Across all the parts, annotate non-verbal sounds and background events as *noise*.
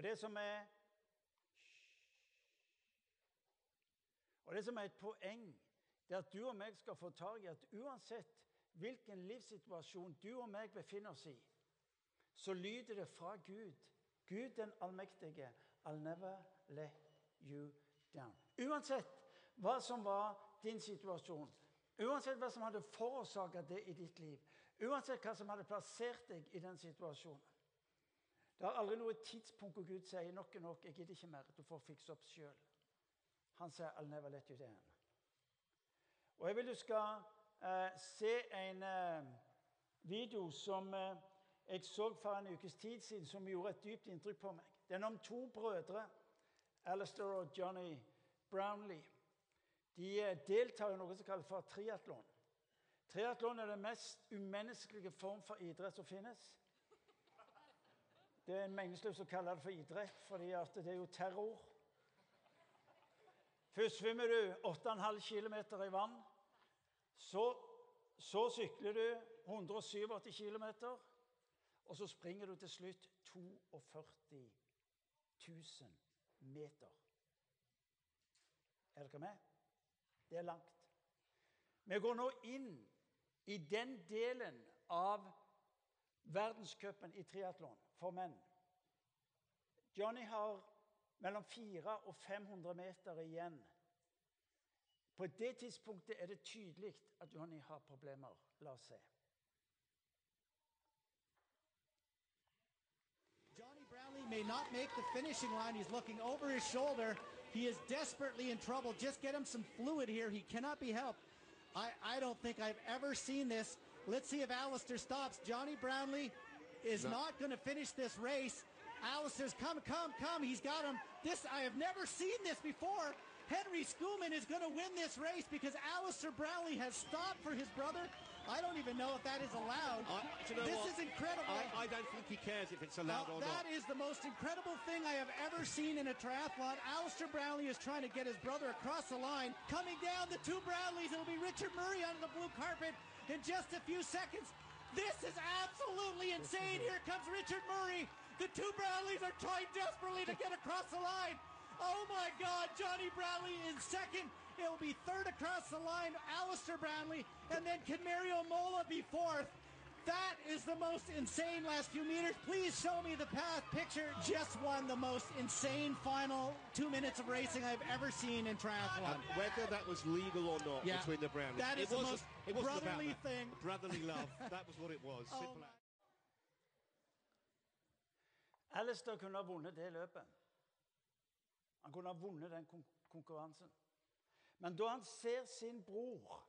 Og det som er Og det som er et poeng, det er at du og meg skal få tak i at uansett hvilken livssituasjon du og meg befinner oss i, så lyder det fra Gud, Gud den allmektige, I'll never let you down. Uansett hva som var din situasjon, uansett hva som hadde forårsaka det i ditt liv, uansett hva som hadde plassert deg i den situasjonen Det er aldri noe tidspunkt hvor Gud sier nok er nok, jeg gidder ikke mer, du får fikse opp sjøl. Han sier 'I'll never let you down'. Og Jeg vil du skal eh, se en eh, video som eh, jeg så for en ukes tid siden, som gjorde et dypt inntrykk på meg. Den om to brødre, Alistair og Johnny Brownlee. De eh, deltar i noe som kalles for triatlon. Triatlon er den mest umenneskelige form for idrett som finnes. Det er meningsløst å kalle det for idrett, fordi det er jo terror. Først svømmer du 8,5 km i vann. Så, så sykler du 187 km. Og så springer du til slutt 42 000 meter. Er dere med? Det er langt. Vi går nå inn i den delen av verdenscupen i triatlon for menn. Johnny har mellom 400 og 500 meter igjen. På det tidspunktet er det tydelig at Johnny har problemer. La oss se. Johnny Brownlee may not make the finishing line. He's looking over his shoulder. He is desperately in trouble. Just get him some fluid here. He cannot be helped. I, I don't think I've ever seen this. Let's see if Alistair stops. Johnny Brownlee is No. not going to finish this race. Alistair's come, come, come. He's got him. This I have never seen this before. Henry Schoolman is going to win this race because Alistair Brownlee has stopped for his brother. I don't even know if that is allowed. I, you know this what? is incredible. I, I don't think he cares if it's allowed or that not. is the most incredible thing I have ever seen in a triathlon. Alistair Brownlee is trying to get his brother across the line. Coming down, the two Brownlees. It'll be Richard Murray on the blue carpet in just a few seconds. This is absolutely insane. Here comes Richard Murray. The two Brownlees are trying desperately to get across the line. Oh my God, Johnny Brownlee in second. It will be third across the line, Alistair Brownlee, and then can Mario Mola be fourth? That is the most insane last few meters. Please show me the path picture. Just won the most insane final two minutes of racing I've ever seen in triathlon. And whether that was legal or not Yeah. between the Brownies, That is it the wasn't, most it wasn't brotherly that. thing. Brotherly love. *laughs* that was what it was. Oh Simple my- as- Alistair kunne ha vunnet det løpet. Han kunne ha vunnet den kon konkurransen. Men da han ser sin bror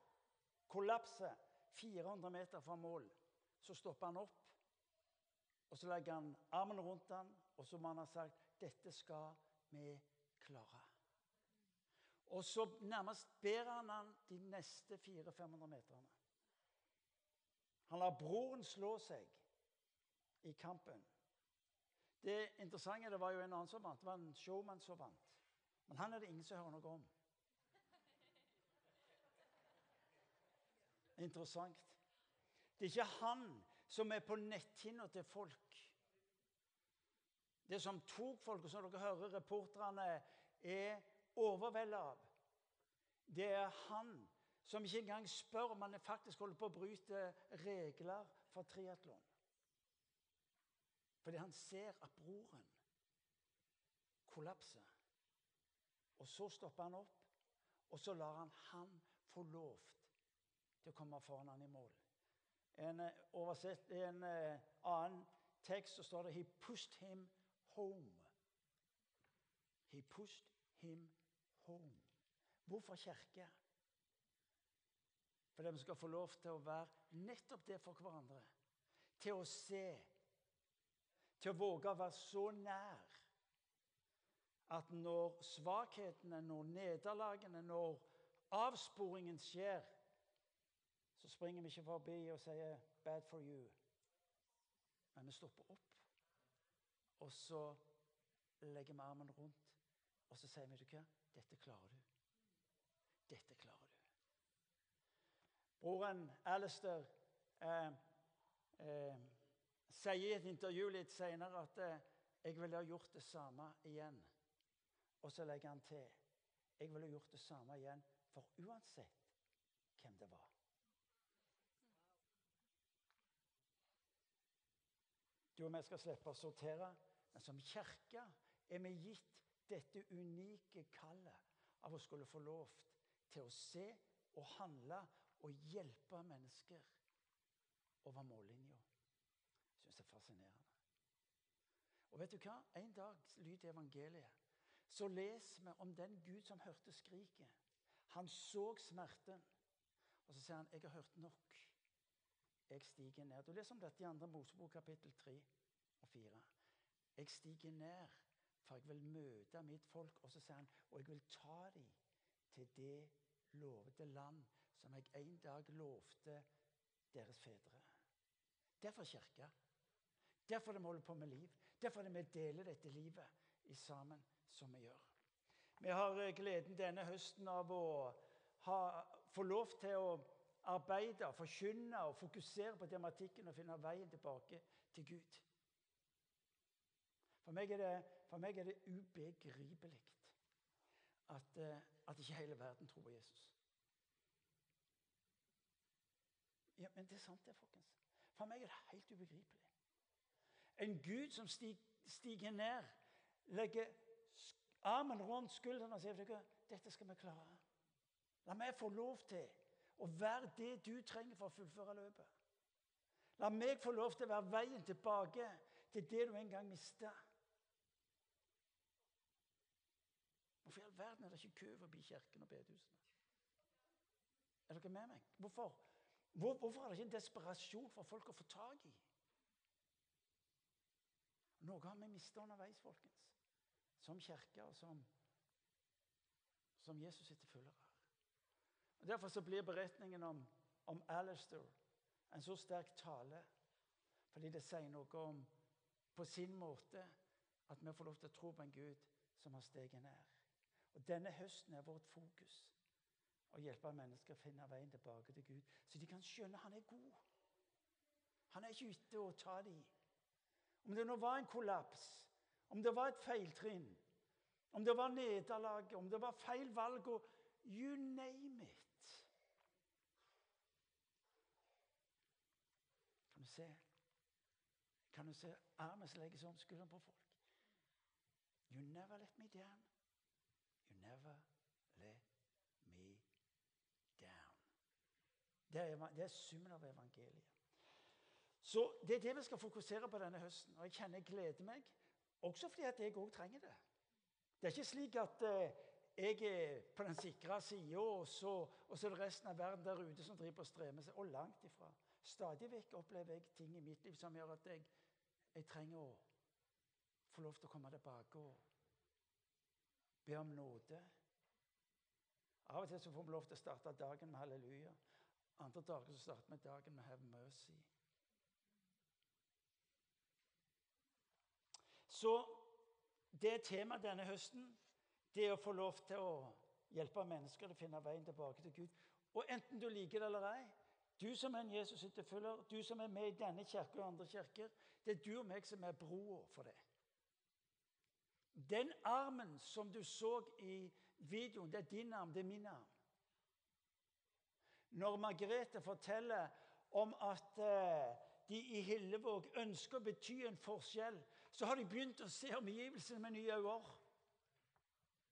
kollapse 400 meter fra mål, så stopper han opp. Og så legger han armen rundt han, og så må han ha sagt 'Dette skal vi klare'. Og så nærmest ber han han de neste 400-500 meterne. Han lar broren slå seg i kampen. Det interessante det var jo en annen som vant. Det var en showman som vant. Men han er det ingen som hører noe om. Interessant. Det er ikke han som er på netthinna til folk. Det som tok folk, og som dere hører reporterne er overveldet av, det er han som ikke engang spør om han faktisk holder på å bryte regler for triatlon. Fordi han ser at broren kollapser. Og så stopper han opp, og så lar han han få lov til å komme foran han i mål. En, eh, oversett, en eh, annen tekst så står det 'He pushed him home'. He pushed him home. Hvorfor kirke? For vi skal få lov til å være nettopp det for hverandre. Til å se til å våge å være så nær at når svakhetene, når nederlagene, når avsporingen skjer, så springer vi ikke forbi og sier 'bad for you'. Men vi stopper opp, og så legger vi armen rundt, og så sier vi du hva? 'Dette klarer du. Dette klarer du.' Broren Alistair eh, eh, sier i et intervju litt senere at eh, Jeg ville ha gjort det samme igjen. Og så legger han til jeg ville ha gjort det samme igjen, for uansett hvem det var. Og vi skal slippe å sortere, men som kirke er vi gitt dette unike kallet av å skulle få lov til å se og handle og hjelpe mennesker over mållinja. Jeg syns det er fascinerende. Og vet du hva? En dag lyder evangeliet. Så leser vi om den Gud som hørte skriket. Han så smerten. Og så sier han, 'Jeg har hørt nok. Jeg stiger ned.' Du leser om dette i 2. Mosebok kapittel 3 og 4. Jeg stiger ned, for jeg vil møte mitt folk. Og så sier han, 'Og jeg vil ta dem til det lovede land som jeg en dag lovte deres fedre.' Derfor kirke. Derfor det vi holder på med liv. Derfor det vi deler dette livet i sammen som vi gjør. Vi har eh, gleden denne høsten av å ha, få lov til å arbeide, forkynne og fokusere på tematikken og finne veien tilbake til Gud. For meg er det, meg er det ubegripelig at, eh, at, ikke hele verden tror på Jesus. Ja, Men det er sant, det, folkens. For meg er det helt ubegripelig. En Gud som stiger ned, legger armen rundt skuldrene og sier dette skal vi klare. La meg få lov til å være det du trenger for å fullføre løpet. La meg få lov til å være veien tilbake til det du en gang mista. Hvorfor i all verden er det ikke kø forbi kirken og bedehusene? Er dere med meg? Hvorfor? Hvor, hvorfor er det ikke en desperasjon for folk å få tak i? Noe har vi mista underveis, folkens. Som kirke og som, som Jesus etterfølgere. Og Derfor så blir beretningen om, om Alistair en så sterk tale. Fordi det sier noe om på sin måte at vi får lov til å tro på en Gud som har steget ned. Og Denne høsten er vårt fokus å hjelpe mennesker å finne veien tilbake til Gud, så de kan skjønne han er god. Han er ikke ute å ta dem. Om det nå var en kollaps, om det var et feiltrinn, om det var nederlag, om det var feil valg og You name it. Kan du se Kan du se armen som legges om skulderen på folk? You never let me down. You never let me down. Det er, det er summen av evangeliet. Så Det er det vi skal fokusere på denne høsten. Og jeg kjenner jeg gleder meg, også fordi at jeg òg trenger det. Det er ikke slik at eh, jeg er på den sikre sida, og, og, så er det resten av verden der ute som driver og strever seg. Og langt ifra. Stadig vekk opplever jeg ting i mitt liv som gjør at jeg, jeg trenger å få lov til å komme tilbake og be om nåde. Av og til så får vi lov til å starte dagen med halleluja. Andre dager så starter vi dagen med 'have mercy'. Så det temaet denne høsten. Det er å få lov til å hjelpe mennesker til å finne veien tilbake til Gud. Og enten du liker det eller ei, du som er en Jesus-etterfølger, du som er med i denne kirke og andre kirker, det er du og meg som er broa for det. Den armen som du så i videoen, det er din arm, det er min arm. Når Margrethe forteller om at eh, de i Hillevåg ønsker å bety en forskjell, så har de begynt å se omgivelsene med nye øyne.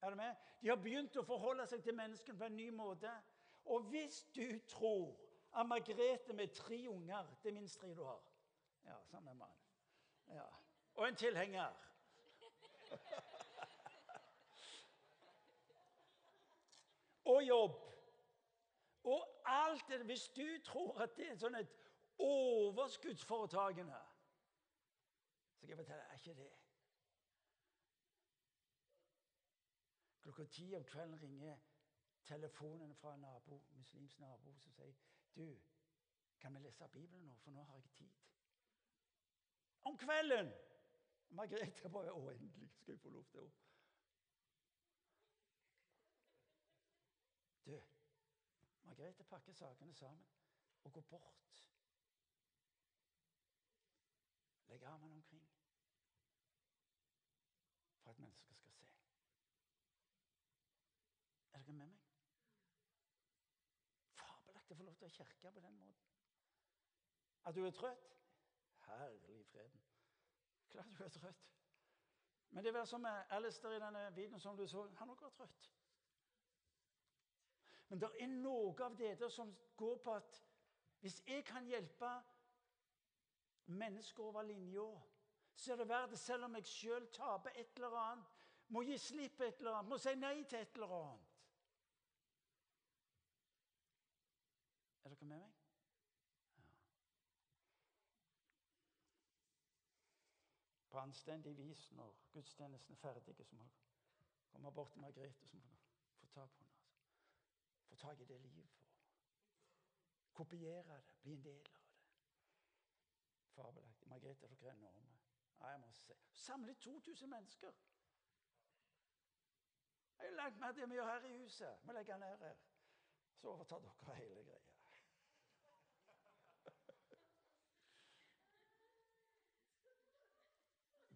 Er du med? De har begynt å forholde seg til menneskene på en ny måte. Og hvis du tror at Margrethe med tre unger Det er minst tre du har. Ja, samme mann. Ja. Og en tilhenger. *laughs* og jobb. Og alt det Hvis du tror at det er sånn et overskuddsforetakende, så skal jeg fortelle er ikke det. Klokka ti om kvelden ringer telefonen fra en nabo, muslimsk nabo som sier du, kan vi lese Bibelen nå, for nå har jeg tid. Om kvelden! Margrethe bare Å, endelig skal jeg få lov til å Du, Margrethe pakker sakene sammen og går bort. Legger armene omkring. for at mennesker skal se. Er dere med meg? Fabelaktig å kirke på den måten. At du er trøtt? Herlig freden. Klart du er trøtt. Men det er som med Alistair i denne videoen som du så. Han òg var trøtt. Men det er noe av det der som går på at hvis jeg kan hjelpe mennesker over linja, så er det verdt det selv om jeg sjøl taper et eller annet, må gi slipp et eller annet, må si nei til et eller annet. Er dere med meg? Ja. På anstendig vis, når gudstjenesten er ferdig, så må dere komme bort til Margrethe så må få ta på henne. Altså. Få tak i det livet. Kopiere det, bli en del av det. Fabelaktig. Margrethe, dere er enorme. Ja, jeg må se. Samle 2000 mennesker. Det er langt mer det vi gjør her i huset. Vi legger ned her. Så overtar dere hele greia.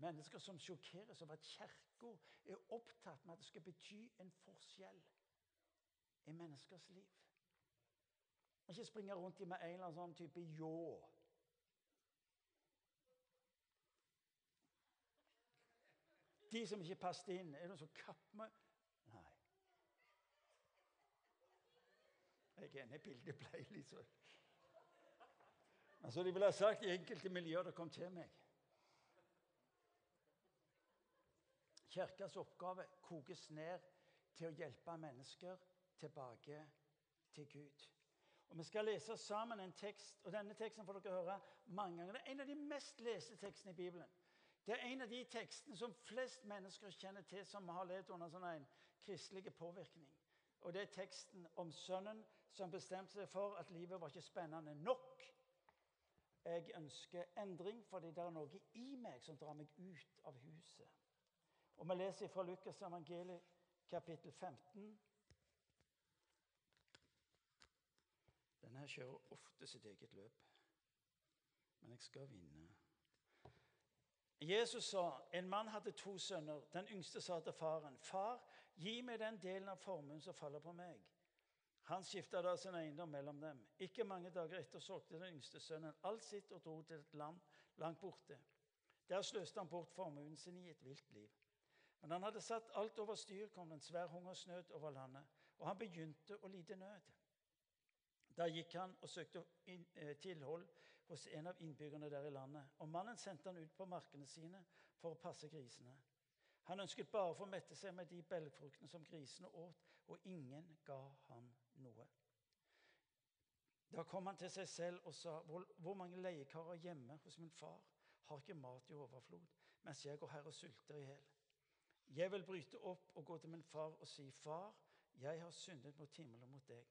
Mennesker som sjokkeres over at Kirka er opptatt med at det skal bety en forskjell i menneskers liv. Ikke springe rundt i med en eller annen sånn type ljå. De som ikke passet inn, er det noen som kapper med Nei. Jeg er enig, bildet ble litt sånn Altså, De ville ha sagt i enkelte miljøer det kom til meg. Kirkas oppgave kokes ned til å hjelpe mennesker tilbake til Gud. Og Vi skal lese sammen en tekst, og denne teksten får dere høre mange ganger. Det er en av de mest leste tekstene i Bibelen. Det er en av de tekstene som flest mennesker kjenner til som har levd under sånn en kristelig påvirkning. Og Det er teksten om sønnen som bestemte seg for at livet var ikke spennende nok. Jeg ønsker endring fordi det er noe i meg som drar meg ut av huset. Og Vi leser fra Lukas evangeliet kapittel 15. Denne kjører ofte sitt eget løp. Men jeg skal vinne. Jesus sa en mann hadde to sønner. Den yngste sa til faren, 'Far, gi meg den delen av formuen som faller på meg.' Han skifta da sin eiendom mellom dem. Ikke mange dager etter solgte den yngste sønnen alt sitt og dro til et land langt borte. Der sløste han bort formuen sin i et vilt liv. Men han hadde satt alt over styr, kom det en svær hungersnød over landet, og han begynte å lide nød. Da gikk han og søkte eh, tilhold hos en av innbyggerne der i landet. Og mannen sendte han ut på markene sine for å passe grisene. Han ønsket bare å få mette seg med de belgfruktene som grisene åt, og ingen ga ham noe. Da kom han til seg selv og sa, hvor, mange leiekarer hjemme hos min far har ikke mat i overflod, mens jeg går her og sulter i hjel? Jeg vil bryte opp og gå til min far og si, Far, jeg har syndet mot himmelen og mot deg.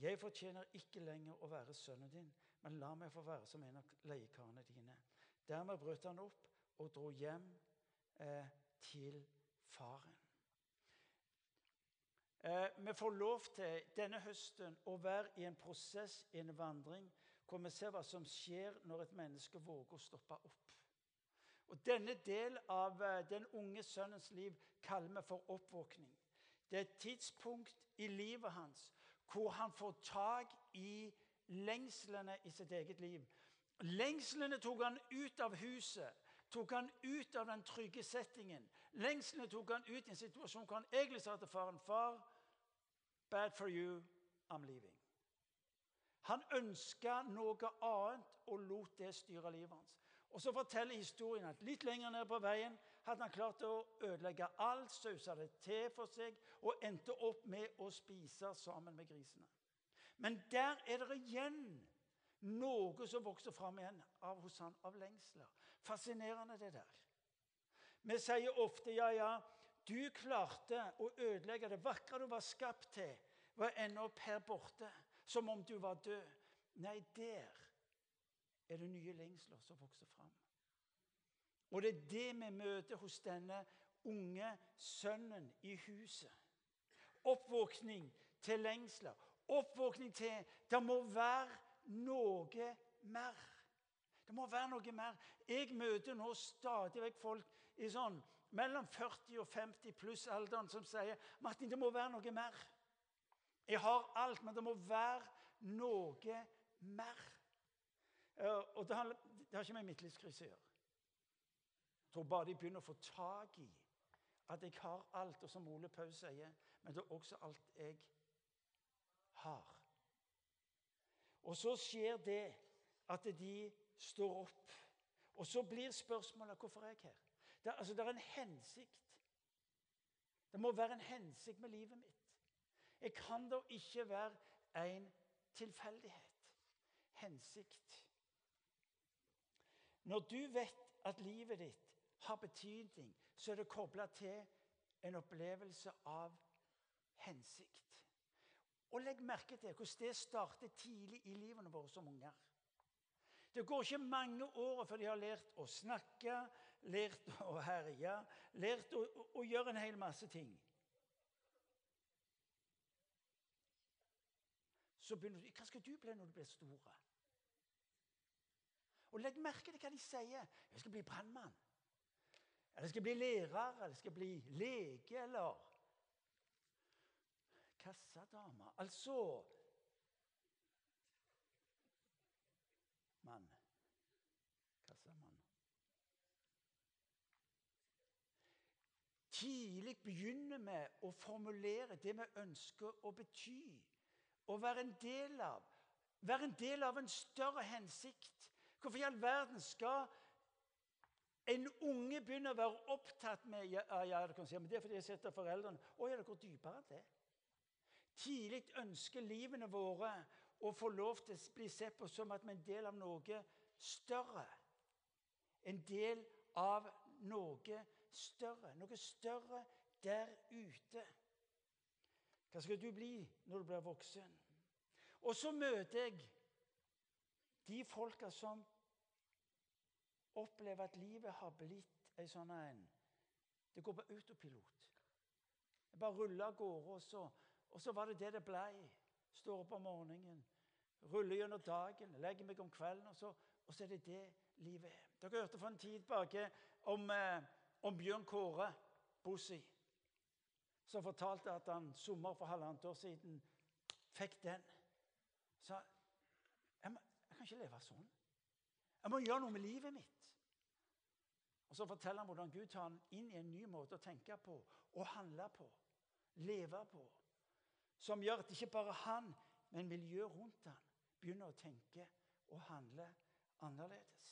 Jeg fortjener ikke lenger å være sønnen din, men la meg få være som en av leiekarene dine. Dermed brøt han opp og dro hjem eh, til faren. Eh, vi får lov til denne høsten å være i en prosess, i en vandring, hvor vi ser hva som skjer når et menneske våger å stoppe opp. Og Denne del av eh, den unge sønnens liv kaller vi for oppvåkning. Det er et tidspunkt i livet hans hvor han får tak i lengslene i sitt eget liv. Lengslene tok han ut av huset, tok han ut av den trygge settingen. Lengslene tok han ut i en situasjon hvor han egentlig sa til faren far, bad for you, I'm leaving. Han ønska noe annet og lot det styre livet hans. Og Så forteller historien at litt lenger ned på veien hadde han klart å ødelegge alt, sausa det til for seg og endte opp med å spise sammen med grisene. Men der er det igjen noe som vokser fram igjen av, hos han av lengsler. Fascinerende, det der. Vi sier ofte ja, ja, du klarte å ødelegge det vakre du var skapt til, var ende opp her borte, som om du var død. Nei, der er det nye lengsler som vokser fram. Og det er det vi møter hos denne unge sønnen i huset. Oppvåkning til lengsler. Oppvåkning til Det må være noe mer. Det må være noe mer. Jeg møter nå stadig vekk folk i sånn mellom 40 og 50 pluss alderen som sier Martin, det må være noe mer. Jeg har alt, men det må være noe mer. Eh, og det har, det har ikke med midtlivskrise å gjøre. Jeg tror bare de begynner å få tak i at jeg har alt, og som Ole Paus sier, men det er også alt jeg har. Og så skjer det at de står opp. Og så blir spørsmålet hvorfor er jeg her. Det, altså, det er en hensikt. Det må være en hensikt med livet mitt. Jeg kan da ikke være en tilfeldighet. Hensikt. Når du vet at livet ditt har betydning, så er det kobla til en opplevelse av hensikt. Og legg merke til hvordan det starter tidlig i livene våre som unger. Det går ikke mange år før de har lært å snakke, lært å herje, lært å, å, å gjøre en hel masse ting. Så begynner du Hva skal du bli når du blir store? Og legg merke til hva de sier. 'Jeg skal bli brannmann.' Eller 'jeg skal bli lærer', eller 'jeg skal bli lege', eller kassadame. Altså Mann. Kassamann. Tidlig begynner vi å formulere det vi ønsker å bety. Å være en del av. Være en del av en større hensikt. Hvorfor i all verden skal en unge begynne å være opptatt med ja, ja, det kan si, men det er fordi jeg setter foreldrene Å ja, det går dypere enn det. Tidlig ønsker livene våre å få lov til å bli sett på som at vi er en del av noe større. En del av noe større. Noe større der ute. Hva skal du bli når du blir voksen? Og så møter jeg de folka som opplever at livet har blitt ei sånn en Det går på autopilot. Jeg bare ruller av gårde, og så og så var det det det blei. Står opp om morgenen, ruller gjennom dagen, legger meg om kvelden, og så, og så er det det livet er. Dere hørte for en tid tilbake om, eh, om Bjørn Kåre Bossi, som fortalte at han sommer for halvannet år siden fikk den. Så ikke leve sånn. Jeg må gjøre noe med livet mitt. Og Så forteller han hvordan Gud tar han inn i en ny måte å tenke på og handle på. Leve på som gjør at ikke bare han, men miljøet rundt han begynner å tenke og handle annerledes.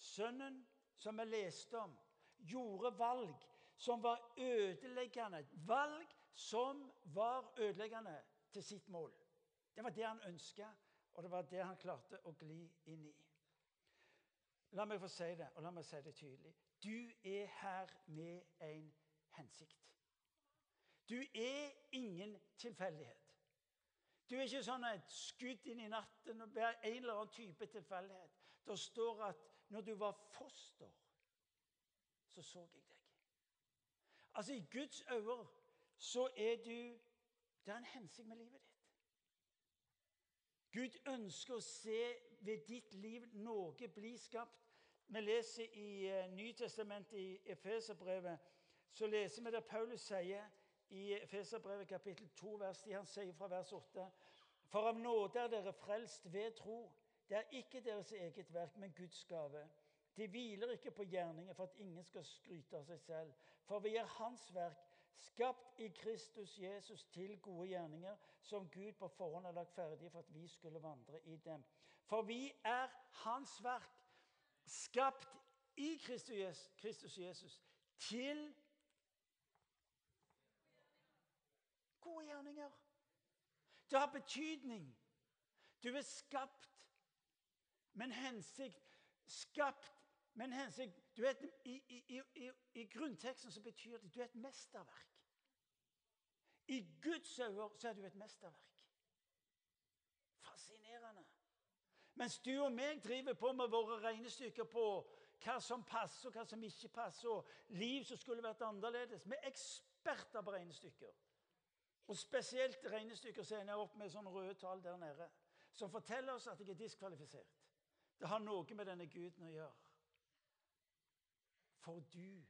Sønnen som vi leste om, gjorde valg som var ødeleggende. Valg som var ødeleggende til sitt mål. Det var det han ønska, og det var det han klarte å gli inn i. La meg få si det, og la meg si det tydelig. Du er her med en hensikt. Du er ingen tilfeldighet. Du er ikke sånn et skudd inn i natten og en eller annen type tilfeldighet. Det står at når du var foster, så så jeg deg. Altså, I Guds øyne så er du Det er en hensikt med livet ditt. Gud ønsker å se ved ditt liv noe bli skapt. Vi leser i uh, Nytestamentet, i Efeserbrevet, så leser vi det Paulus sier i Efeserbrevet kapittel 2, vers 10. Han sier fra vers 8.: For av nåde er dere frelst ved tro. Det er ikke deres eget verk, men Guds gave. De hviler ikke på gjerninger for at ingen skal skryte av seg selv. For vi er Hans verk, skapt i Kristus Jesus til gode gjerninger, som Gud på forhånd har lagt ferdige for at vi skulle vandre i dem. For vi er Hans verk, skapt i Kristus Jesus til Gode gjerninger. Det har betydning. Du er skapt med en hensikt. Skapt med en hensikt. Du er et, i, i, i, I grunnteksten så betyr det du er et mesterverk. I Guds øyne så er du et mesterverk. Fascinerende. Mens du og meg driver på med våre regnestykker på hva som passer og hva som ikke passer, og liv som skulle vært annerledes. Vi er eksperter på regnestykker. Og spesielt regnestykker som ender opp med sånne røde tall der nede, som forteller oss at jeg er diskvalifisert. Det har noe med denne guden å gjøre. For du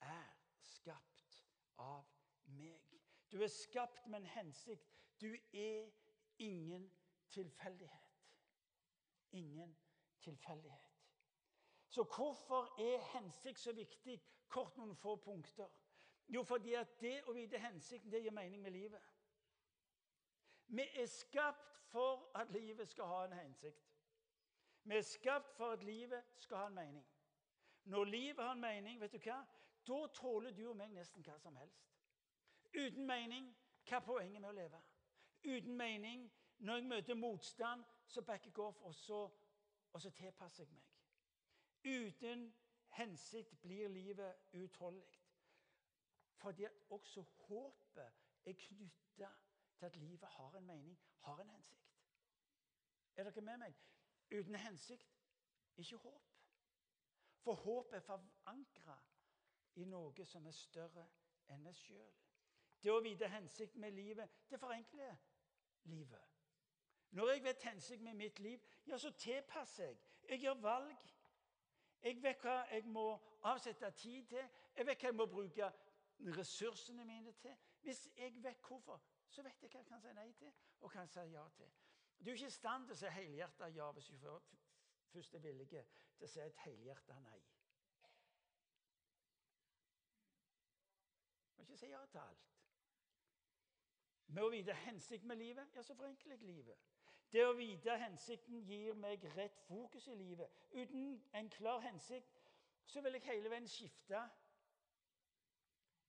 er skapt av meg. Du er skapt med en hensikt. Du er ingen tilfeldighet. Ingen tilfeldighet. Så hvorfor er hensikt så viktig? Kort noen få punkter. Jo, fordi at det å vite hensikten, det gir mening med livet. Vi er skapt for at livet skal ha en hensikt. Vi er skapt for at livet skal ha en mening. Når livet har en mening, vet du hva? da tåler du og meg nesten hva som helst. Uten mening, hva er poenget med å leve? Uten mening, når jeg møter motstand, så backer jeg off, og så, og så tilpasser jeg meg. Uten hensikt blir livet utholdelig. Fordi at også håpet er knytta til at livet har en mening, har en hensikt. Er dere med meg? Uten hensikt ikke håp. For håp er forankra i noe som er større enn meg sjøl. Det å vite hensikten med livet, det forenkler livet. Når jeg vet hensikten med mitt liv, ja, så tilpasser jeg. Jeg gjør valg. Jeg vet hva jeg må avsette tid til. Jeg vet hva jeg må bruke ressursene mine til. Hvis jeg vet hvorfor, så vet jeg hva jeg kan si nei til, og hva jeg si ja til. Du er ikke i stand til å si helhjertet ja hvis du først er villige til å si et helhjerta nei. Må ikke si ja til alt. Med å vite hensikten med livet, ja, så forenkler jeg livet. Det å vite hensikten gir meg rett fokus i livet. Uten en klar hensikt så vil jeg hele veien skifte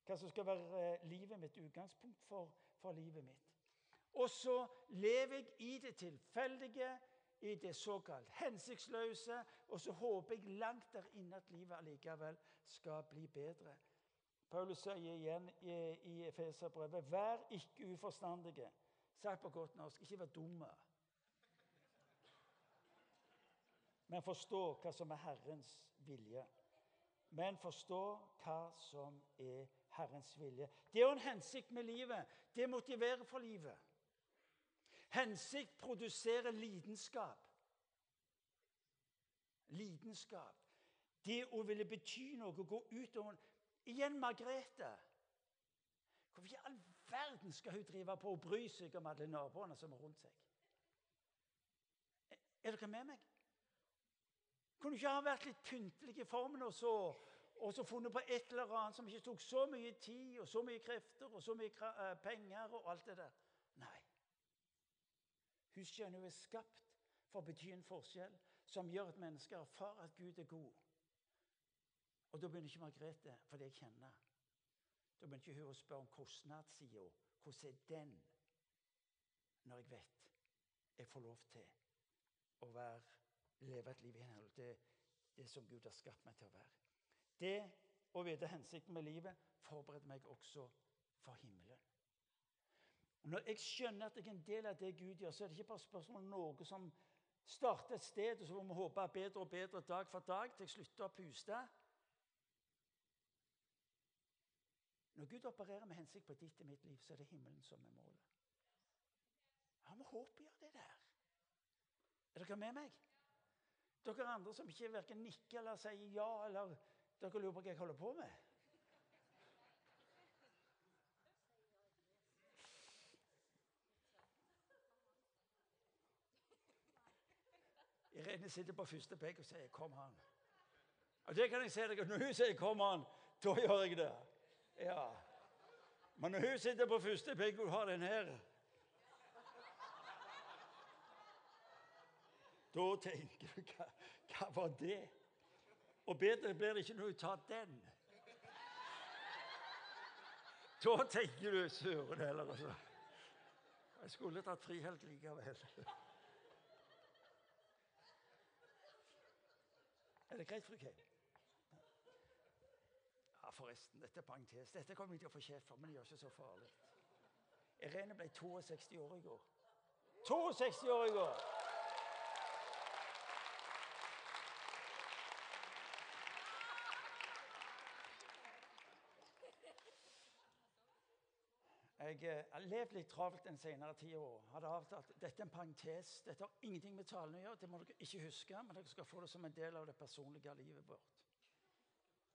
hva som skal være eh, livet mitt, utgangspunkt for, for livet mitt. Og så lever jeg i det tilfeldige, i det såkalt hensiktsløse, og så håper jeg langt der inne at livet allikevel skal bli bedre. Paulus sier igjen i, i Efeserbrevet.: Vær ikke uforstandige. Sagt på godt norsk ikke vær dumme. Men forstå hva som er Herrens vilje. Men forstå hva som er Herrens vilje. Det er jo en hensikt med livet. Det motiverer for livet. Hensikt produserer lidenskap. Lidenskap. Det å ville bety noe, gå ut og Igjen Margrethe. Hvorfor i all verden skal hun drive på og bry seg om alle naboene som er rundt seg? Er dere med meg? Kunne ikke ha vært litt pyntelig i formen og så og så funnet på et eller annet som ikke tok så mye tid og så mye krefter og så mye eh, penger og alt det der. Hun skjønner hun er skapt for å bety en forskjell som gjør at mennesker erfarer at Gud er god. Og da begynner ikke Margrethe, fordi jeg kjenner. Da begynner ikke hun å spørre om kostnadssida. Hvordan er den? Når jeg vet jeg får lov til å være, leve et liv i henhold til det som Gud har skapt meg til å være. Det å vite hensikten med livet forbereder meg også for himmelen. Når jeg skjønner at jeg er en del av det Gud gjør, så er det ikke bare spørsmål om noe som starter et sted, og så må vi håpe bedre og bedre dag for dag til jeg slutter å puste. Når Gud opererer med hensikt på ditt og mitt liv, så er det himmelen som er målet. Ja, vi håper gjør det der. Er dere med meg? Dere andre som ikke verken nikker eller sier ja eller dere lurer på hva jeg holder på med? Irene sitter på første benk og sier 'kom han'. Og det kan jeg si dere. Når hun sier 'kom han', da gjør jeg det. Ja. Men når hun sitter på første benk og har den her Da tenker du hva, hva var det? Og bedre blir det ikke når hun tar den. Da tenker du søren heller, altså. Jeg skulle tatt frihelt likevel. Er det greit, fru Kay? Ja, forresten, dette er parentes. Dette kommer vi til å få kjeft for, men det gjør ikke så farlig. Irene ble 62 år i går. 62 år i går! Jeg eh, har levd litt travelt den senere tida hadde avtalt dette er en parentes. Dette har ingenting med talen å gjøre. Det må dere ikke huske, men dere skal få det som en del av det personlige livet vårt.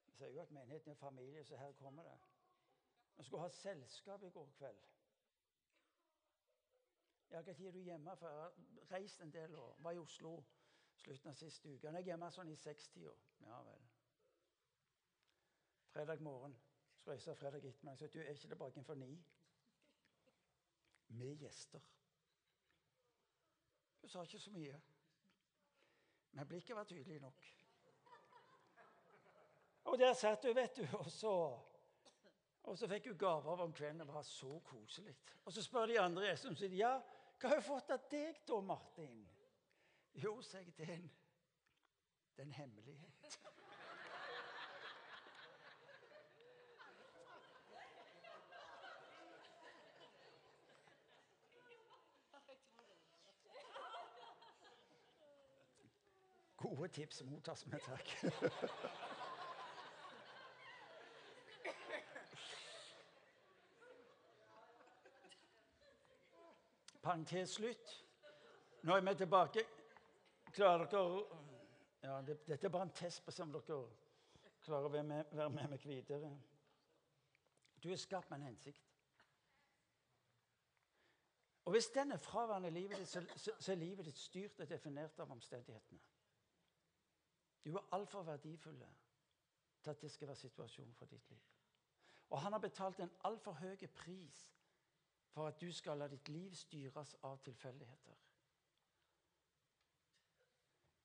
Jeg sier jo at menigheten er familie, så her kommer det. Vi skulle ha selskap i går kveld. Ja, Når er du hjemme? For jeg har reist en del og var i Oslo slutten av siste uke. Jeg er hjemme sånn i sekstida. Ja vel. Fredag morgen reiser jeg fredag ettermiddag. Så du er ikke tilbake for ni? Med gjester. Hun sa ikke så mye. Men blikket var tydelig nok. Og der satt hun, vet du. Og så, og så fikk hun gaver om kvelden. Det var så koselig. Og så spør de andre gjestene sier ja, hva har hun fått av deg da, Martin? Jo, sier jeg, det er en hemmelighet. Gode tips mottas med takk. *laughs* Parentes slutt. Nå er vi tilbake. Klarer dere ja, det, Dette er bare en test på om dere klarer å være med, være med meg videre. Du er skapt med en hensikt. Og Hvis den er fraværende i livet ditt, så, så, så er livet ditt styrt og definert av omstendighetene. Du er altfor verdifull til at det skal være situasjonen for ditt liv. Og han har betalt en altfor høy pris for at du skal la ditt liv styres av tilfeldigheter.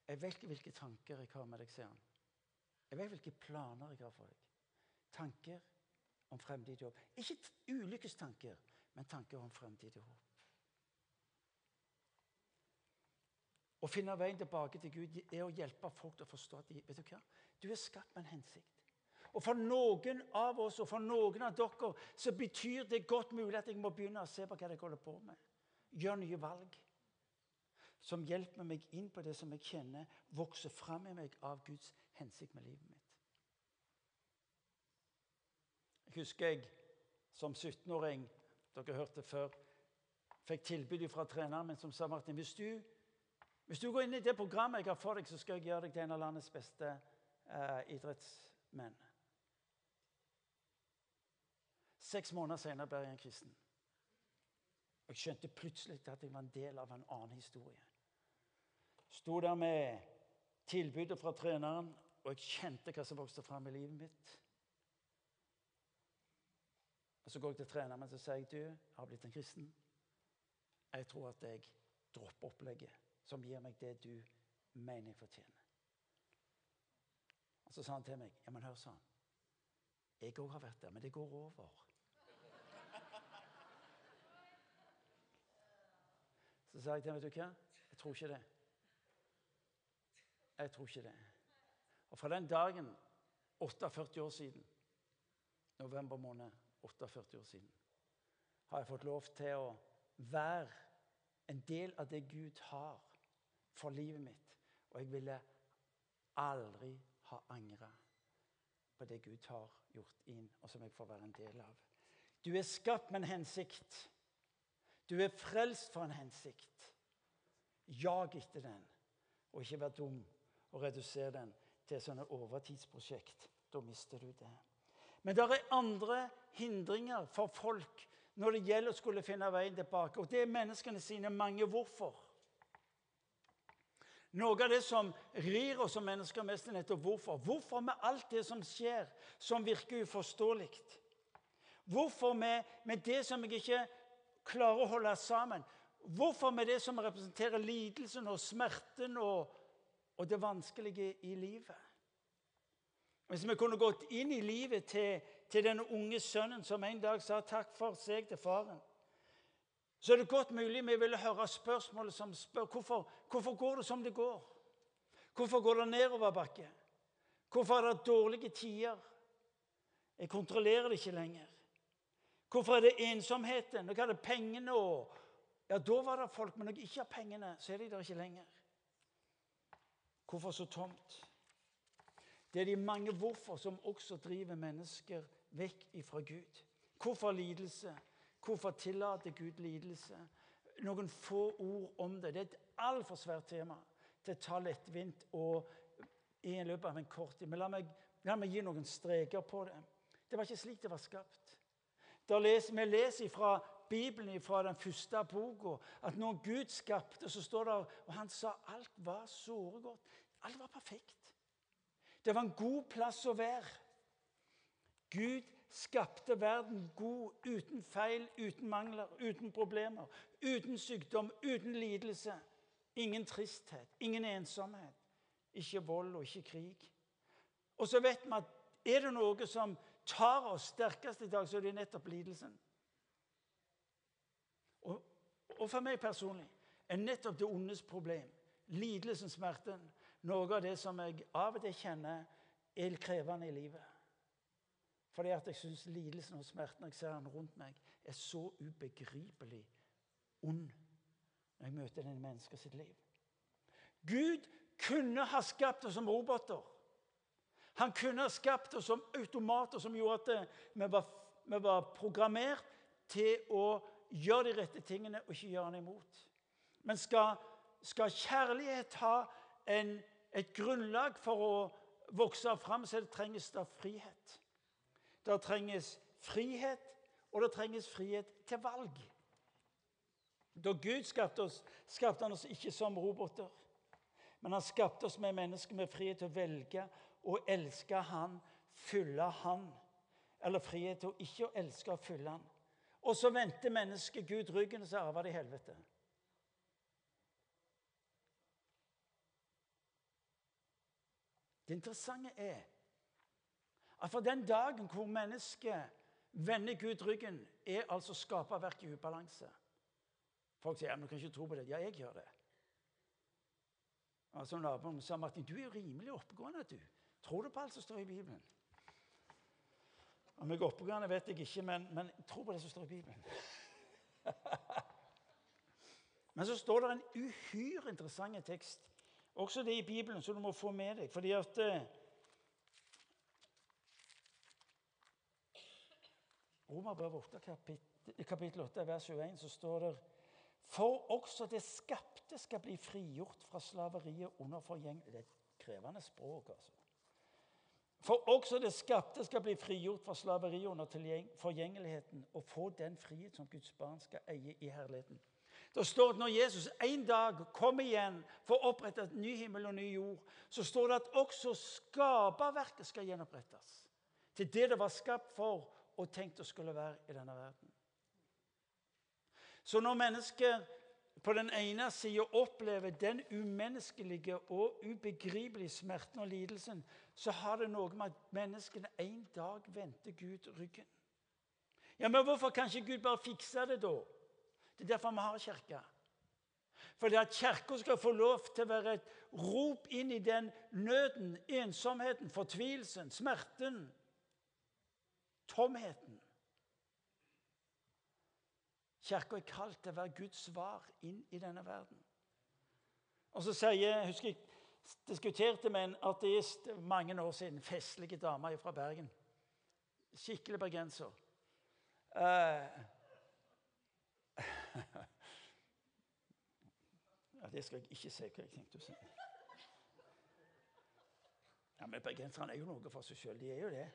Jeg vet ikke hvilke tanker jeg har med deg, sier han. Jeg vet hvilke planer jeg har for deg. Tanker om fremtidig håp. Ikke ulykkestanker, men tanker om fremtidig håp. Å finne veien tilbake til Gud er å hjelpe folk til å forstå at de, vet du hva? Du er skapt med en hensikt. Og For noen av oss og for noen av dere så betyr det godt mulig at jeg må begynne å se på hva jeg holder på med. Gjør nye valg som hjelper meg inn på det som jeg kjenner vokser fram i meg av Guds hensikt med livet mitt. Jeg husker jeg som 17-åring dere hørte før, fikk tilbud fra treneren min som sa Martin, hvis du hvis du går inn i det programmet jeg har for deg, så skal jeg gjøre deg til en av landets beste eh, idrettsmenn. Seks måneder senere ble jeg en kristen. Jeg skjønte plutselig at jeg var en del av en annen historie. Sto der med tilbudet fra treneren, og jeg kjente hva som vokste fram i livet mitt. Og Så går jeg til treneren og sier jeg, du, jeg har blitt en kristen. Jeg tror at jeg dropper opplegget som gir meg det du mener jeg fortjener. Og Så sa han til meg ja, men hør, sa han. Jeg òg har vært der, men det går over. Så sa jeg til ham, vet du hva? Jeg tror ikke det. Jeg tror ikke det. Og fra den dagen, 48 år siden, november måned, 48 år siden, har jeg fått lov til å være en del av det Gud har for livet mitt. Og jeg ville aldri ha angra på det Gud har gjort inn, og som jeg får være en del av. Du er skapt med en hensikt. Du er frelst for en hensikt. Jag etter den, og ikke vær dum og redusere den til sånne overtidsprosjekt. Da mister du det. Men det er andre hindringer for folk når det gjelder å skulle finne veien tilbake. Og det er menneskene sine mange hvorfor. Noe av det som rir oss som mennesker mest, er nettopp hvorfor. Hvorfor med alt det som skjer, som virker uforståelig? Hvorfor med, med, det som jeg ikke klarer å holde sammen? Hvorfor med det som representerer lidelsen og smerten og, og det vanskelige i livet? Hvis vi kunne gått inn i livet til, til denne unge sønnen som en dag sa takk for seg til faren så er det godt mulig vi ville høre spørsmålet som spør hvorfor, hvorfor går det som det går. Hvorfor går det nedoverbakke? Hvorfor er det dårlige tider? Jeg kontrollerer det ikke lenger. Hvorfor er det ensomheten? Nå er det pengene og Ja, da var det folk, men når jeg ikke har pengene, så er de der ikke lenger. Hvorfor så tomt? Det er de mange hvorfor som også driver mennesker vekk ifra Gud. Hvorfor lidelse? Hvorfor tillater Gud lidelse? Noen få ord om det. Det er et altfor svært tema til å ta lettvint og i løpet av en kort tid. Men la meg, la meg gi noen streker på det. Det var ikke slik det var skapt. Les, vi leser fra Bibelen fra den første boka at når Gud skapte, så står det Og han sa alt var såre godt. Alt var perfekt. Det var en god plass å være. Gud skapte verden god, uten feil, uten mangler, uten problemer, uten sykdom, uten lidelse. Ingen tristhet, ingen ensomhet. Ikke vold og ikke krig. Og så vet vi at er det noe som tar oss sterkest i dag, så er det nettopp lidelsen. Og, og for meg personlig er nettopp det ondes problem, lidelsen, smerten, noe av det som jeg av og til kjenner er krevende i livet. Fordi at jeg syns lidelsen og smerten jeg ser den rundt meg, er så ubegripelig ond når jeg møter den mennesket sitt liv. Gud kunne ha skapt oss som roboter. Han kunne ha skapt oss som automater som gjorde at vi var, vi var programmert til å gjøre de rette tingene og ikke gjøre den imot. Men skal, skal kjærlighet ha en, et grunnlag for å vokse fram, så det trenges det frihet. Det trenges frihet, og det trenges frihet til valg. Da Gud skapte oss, skapte han oss ikke som roboter. Men han skapte oss med mennesker med frihet til å velge å elske Han, følge Han. Eller frihet til å ikke å elske og følge Han. Og så vendte mennesket Gud ryggen, og så arva det helvete. Det interessante er at for den dagen hvor mennesket vender Gud ryggen, er altså skaperverket i ubalanse. Folk sier ja, men du kan ikke tro på det. Ja, jeg gjør det. Altså Naboen sa Martin, du er rimelig oppegående. du. Tror du på alt som står i Bibelen? Om jeg er oppegående, vet jeg ikke, men, men tro på det som står i Bibelen. *laughs* men så står det en uhyre interessant tekst, også det i Bibelen, som du må få med deg. fordi at Romerbrevet 8, kapittel, kapittel 8, vers 21, så står det For også det skapte skal bli frigjort fra slaveriet under forgjeng... Det er et krevende språk, altså. For også det skapte skal bli frigjort fra slaveriet under forgjengeligheten og få den frihet som Guds barn skal eie i herligheten. Det står at Når Jesus en dag kommer igjen for å opprette et ny himmel og ny jord, så står det at også skaperverket skal gjenopprettes. Til det det var skapt for og tenkt å skulle være i denne verden. Så når mennesker på den ene sida opplever den umenneskelige og ubegripelige smerten og lidelsen, så har det noe med at menneskene en dag vendte Gud ryggen. Ja, Men hvorfor kan ikke Gud bare fikse det, da? Det er derfor vi har kirke. Fordi at Kirka skal få lov til å være et rop inn i den nøden, ensomheten, fortvilelsen, smerten, tomheten. Kirka er kalt til å være Guds svar inn i denne verden. Og så sier, jeg husker jeg diskuterte med en ateist mange år siden. Festlige dame fra Bergen. Skikkelig bergenser. Uh, *laughs* ja, det skal jeg ikke si hva jeg tenkte å si. Ja, men Bergenserne er jo noe for seg sjøl. De er jo det.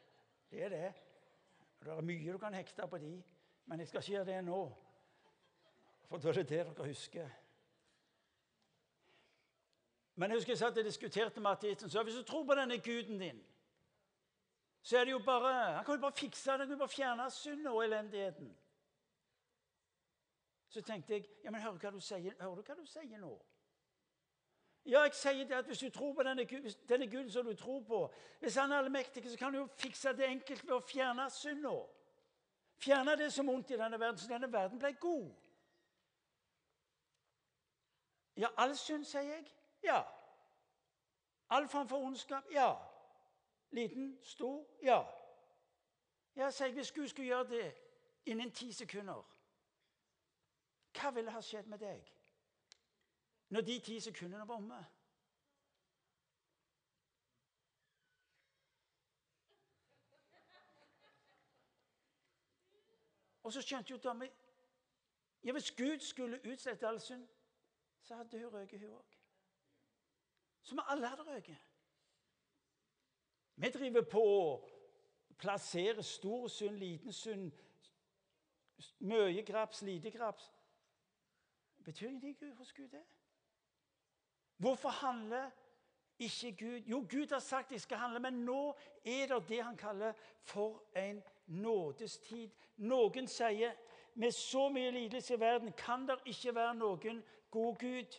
Det er det. Det er mye du kan hekte på de, men jeg skal ikke gjøre det nå. For da er det det dere husker. Men jeg husker jeg satt og diskuterte med ateisten. Så hvis du tror på denne guden din, så er det jo bare Han kan jo bare fikse det. Han kan jo bare fjerne synd og elendigheten. Så tenkte jeg ja, men hører, hva du sier, hører du hva du sier nå? Ja, jeg sier det at Hvis du tror på denne, denne Gud som du tror på Hvis han er allmektig, så kan du jo fikse det enkelt ved å fjerne synda. Fjerne det som er vondt i denne verden, så denne verden ble god. Ja, all synd, sier jeg. Ja. All form for ondskap? Ja. Liten? Stor? Ja. Ja, sier jeg, Hvis Gud skulle gjøre det innen ti sekunder, hva ville ha skjedd med deg når de ti sekundene var omme? Og så skjønte jo dama Ja, Hvis Gud skulle utslette all synd, så hadde hun røket, hun òg. Som alle hadde røket. Vi driver på å plassere stor synd, liten synd, mye graps, lite graps. Betyr ingenting hos Gud, det? Hvorfor handler ikke Gud Jo, Gud har sagt de skal handle, men nå er det det han kaller for en nådestid. Noen sier med så mye lidelse i verden kan det ikke være noen god Gud.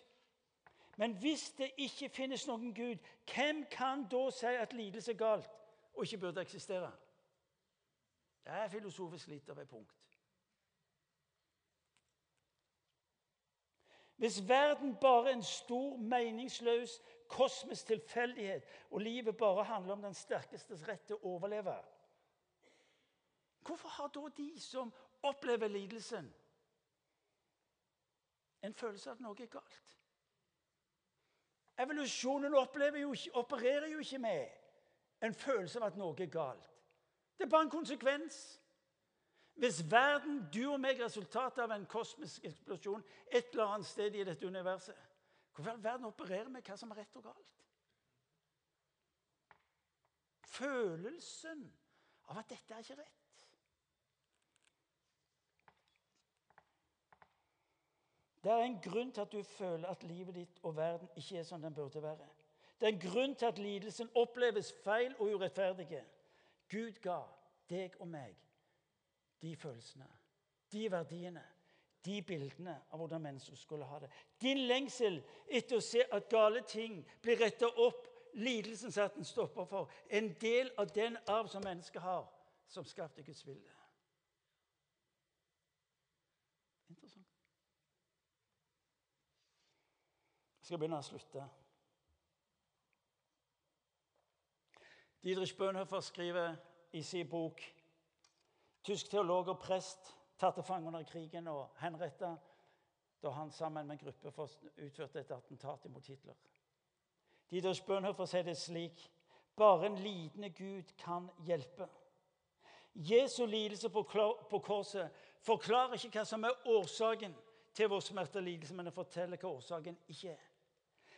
Men hvis det ikke finnes noen Gud, hvem kan da si at lidelse er galt og ikke burde eksistere? Det er filosofisk litt av et punkt. Hvis verden bare er en stor, meningsløs, kosmisk tilfeldighet, og livet bare handler om den sterkestes rett til å overleve Hvorfor har da de som opplever lidelsen, en følelse av at noe er galt? Evolusjonen jo opererer jo ikke med en følelse av at noe er galt. Det er bare en konsekvens. Hvis verden, du og meg, er resultatet av en kosmisk eksplosjon et eller annet sted i dette universet, hvorfor vil verden operere med hva som er rett og galt? Følelsen av at dette er ikke rett. Det er en grunn til at du føler at livet ditt og verden ikke er som den burde være. Det er en grunn til at lidelsen oppleves feil og urettferdige. Gud ga deg og meg de følelsene, de verdiene, de bildene av hvordan mennesker skulle ha det. Din lengsel etter å se at gale ting blir retta opp, lidelsen satt den stopper for, en del av den arv som mennesket har, som skapte Guds vilje. Interessant. Jeg skal begynne å slutte. Didrich Bøhnhofer skriver i sin bok Tysk teolog og prest tatt til fange under krigen og henretta da han sammen med en gruppe utførte et attentat mot Hitler. Didrich Bøhnhofer sier det slik bare en lidende Gud kan hjelpe. Jesu lidelse på korset forklarer ikke hva som er årsaken til vår smerte og lidelse, men det forteller hva årsaken ikke er.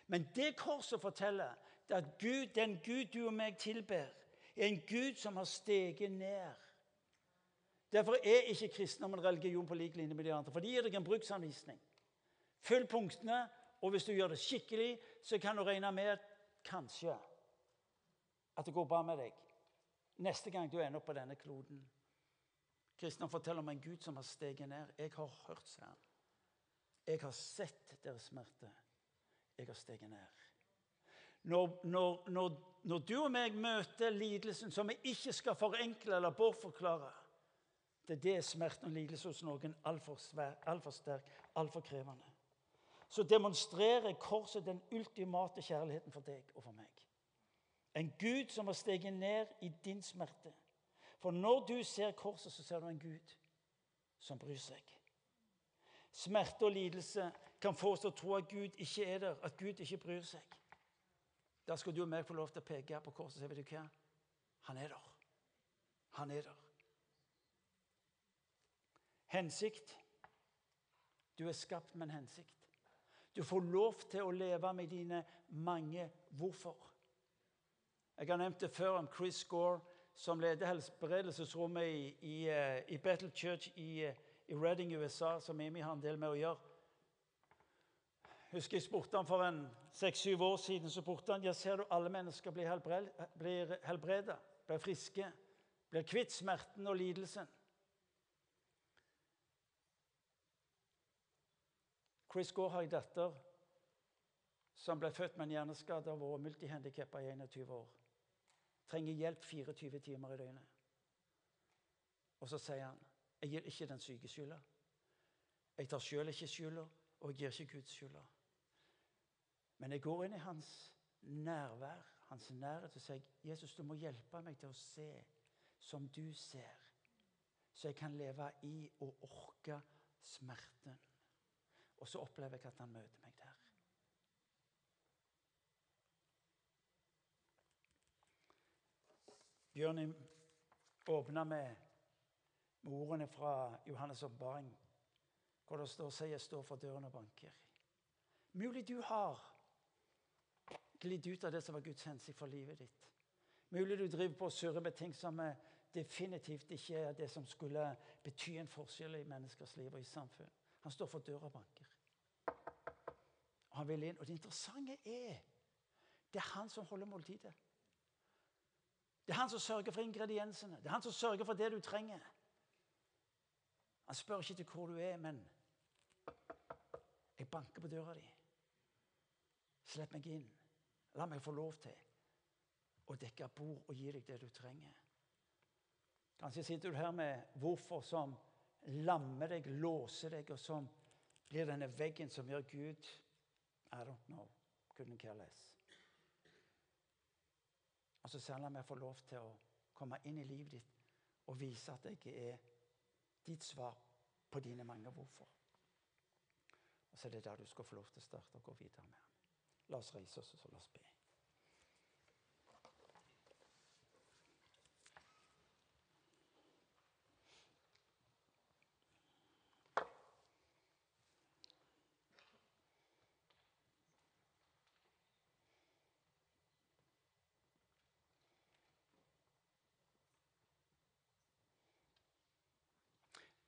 Men det korset forteller, det at Gud, den Gud du og meg tilber, er en Gud som har steget ned. Derfor er ikke kristendom en religion på lik linje med de andre. For de gir deg en bruksanvisning. Følg punktene, og hvis du gjør det skikkelig, så kan du regne med kanskje at det går bra med deg neste gang du ender opp på denne kloden. Kristendom forteller om en Gud som har steget ned. Jeg har hørt, sier han. Jeg har sett deres smerte jeg har steget ned. Når, når, når, når, du og meg møter lidelsen som vi ikke skal forenkle eller bortforklare Det er det smerten og lidelse hos noen altfor alt sterk, altfor krevende. Så demonstrerer korset den ultimate kjærligheten for deg og for meg. En Gud som har steget ned i din smerte. For når du ser korset, så ser du en Gud som bryr seg. Smerte og lidelse kan få oss til å tro at Gud ikke er der, at Gud ikke bryr seg. Da skal du og meg få lov til å peke på korset og si vet du hva? Han er der. Han er der. Hensikt. Du er skapt med en hensikt. Du får lov til å leve med dine mange hvorfor. Jeg har nevnt det før om Chris Gore, som leder helbredelsesrommet i, i, eh, i Battle Church i, eh, i Reading, USA, som Amy har en del med å gjøre husker jeg spurte han for en seks-syv år siden. så spurte han, ja, Ser du alle mennesker blir, helbred, blir helbreda, blir friske, blir kvitt smerten og lidelsen? Chris Gore har en datter som ble født med en hjerneskade og vært multihandikappa i 21 år. Trenger hjelp 24 timer i døgnet. Og så sier han jeg gir ikke den syke skylda. Jeg tar sjøl ikke skylda, og jeg gir ikke Guds skylda. Men jeg går inn i hans nærvær, hans nærhet, og sier Jesus, du må hjelpe meg til å se som du ser, så jeg kan leve i og orke smerten. Og så opplever jeg at han møter meg der. Bjørn åpna med, med ordene fra Johannes' oppbaring, hvor det står 'Se, jeg står for døren og banker'. Mulig du har glidd ut av det som var Guds hensikt for livet ditt. Mulig du driver på og surrer med ting som definitivt ikke er det som skulle bety en forskjell i menneskers liv og i samfunn. Han står for døra og banker. Han vil inn. Og det interessante er det er han som holder måltidet. Det er han som sørger for ingrediensene. Det er han som sørger for det du trenger. Han spør ikke til hvor du er, men jeg banker på døra di. Slipp meg inn. La meg få lov til å dekke bord og gi deg det du trenger. Kanskje sitter du her med hvorfor som lammer deg, låser deg, og som blir denne veggen som gjør Gud I don't know. Couldn't care less. Og så selv om jeg får lov til å komme inn i livet ditt og vise at jeg er ditt svar på dine mange hvorfor. Og så er det der du skal få lov til å starte og gå videre med. La oss reise oss og la oss be.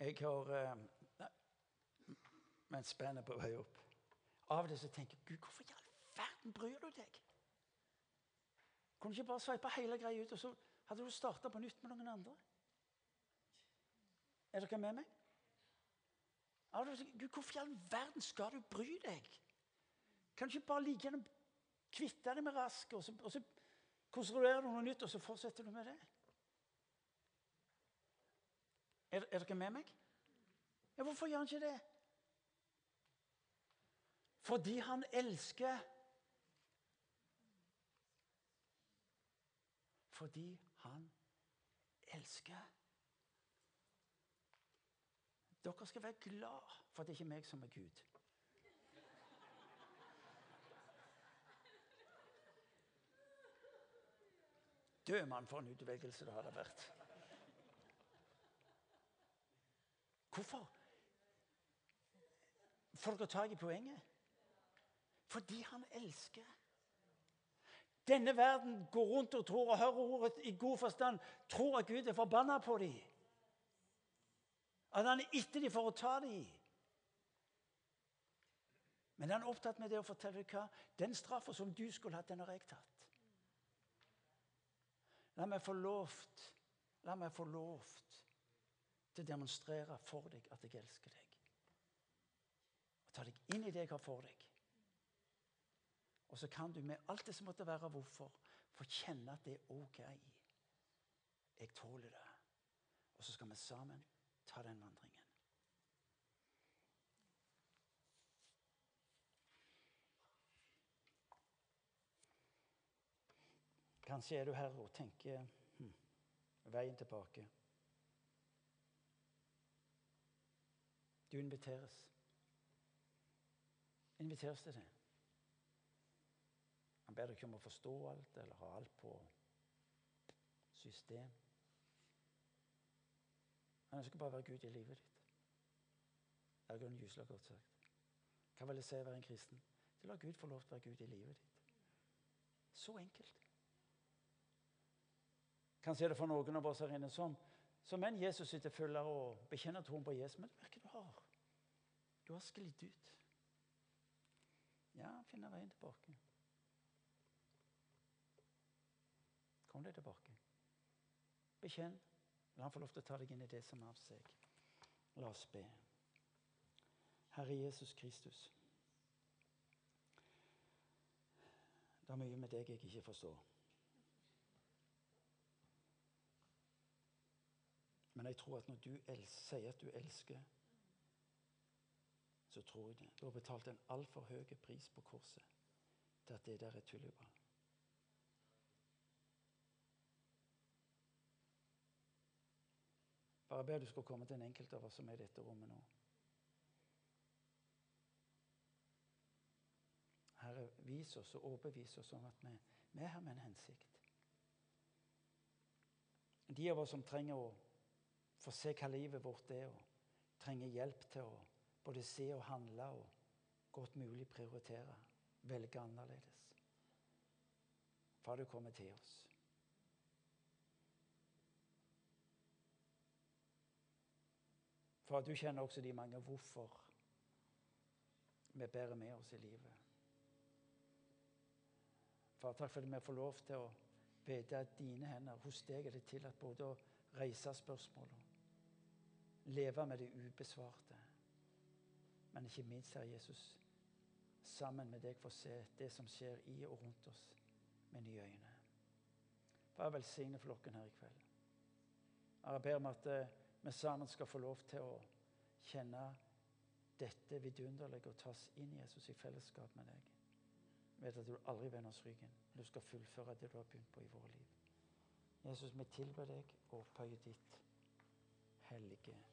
Jeg har eh, Men spennet på vei opp. Av og til så tenker jeg Gud, hvorfor i all verden bryr du deg? Kunne du ikke bare sveipe hele greia ut, og så hadde du starta på nytt med noen andre? Er dere med meg? Av og til tenker Gud, hvorfor i all verden skal du bry deg? Kan du ikke bare like gjerne kvitte deg med rask, og så, og så konstruerer du noe nytt, og så fortsetter du med det? Er, er dere med meg? Ja, hvorfor gjør han ikke det? Fordi han elsker. Fordi han elsker. Dere skal være glad for at det ikke er meg som er Gud. Død mann for en utvelgelse det hadde vært. Hvorfor? Får dere tak i poenget? Fordi han elsker. Denne verden går rundt og tror og hører ordet i god forstand, tror at Gud er forbanna på dem. At han er etter dem for å ta dem. Men han er opptatt med det å fortelle hva den straffa som du skulle hatt, den har jeg tatt. La meg få lovt, la meg få lovt til å demonstrere for deg at jeg elsker deg. Og ta deg inn i det jeg har for deg. Og så kan du med alt det som måtte være hvorfor, få kjenne at det er OK. Jeg tåler det. Og så skal vi sammen ta den vandringen. Kanskje er du her og tenker hm, veien tilbake. Du inviteres. Inviteres til det. Han ber deg ikke om å forstå alt eller ha alt på system. Han ønsker bare å være Gud i livet ditt. Ergon gyselig godt sagt. Hva vil det si å være en kristen? Det lar Gud få lov til å være Gud i livet ditt. Så enkelt. Kanskje er det for noen av oss her inne som som en Jesus sitter følger og bekjenner troen på Jesus, men det virker du har. Du har sklidd ut. Ja, finner veien tilbake. Kom deg tilbake. Bekjenn. La han få lov til å ta deg inn i det som er av seg. La oss be. Herre Jesus Kristus. Det er mye med deg jeg ikke forstår. Men jeg tror at når du sier at du elsker, så tror jeg det. Du har betalt en altfor høy pris på korset til at det der er tulleball. Bare ber du skal komme til en enkelt av oss som er i dette rommet nå. Herre, vis oss og overbevis oss om at vi, vi er her med en hensikt. De av oss som trenger å få se hva livet vårt er, og trenger hjelp til å både se og handle og godt mulig prioritere. Velge annerledes. Far, du kommer til oss. Far, du kjenner også de mange hvorfor vi bærer med oss i livet. Far, takk for at vi får lov til å vite at dine hender hos deg er det tillatt både å reise spørsmål og leve med det ubesvarte. Men ikke minst, Herre Jesus, sammen med deg få se det som skjer i og rundt oss, med nye øyne. Far, velsigne flokken her i kveld. Jeg ber om at eh, vi sammen skal få lov til å kjenne dette vidunderlige og tas inn i Jesus i fellesskap med deg. Vet at du aldri vender oss ryggen. Du skal fullføre det du har begynt på i våre liv. Jesus, vi tilber deg og opphøyer ditt hellige.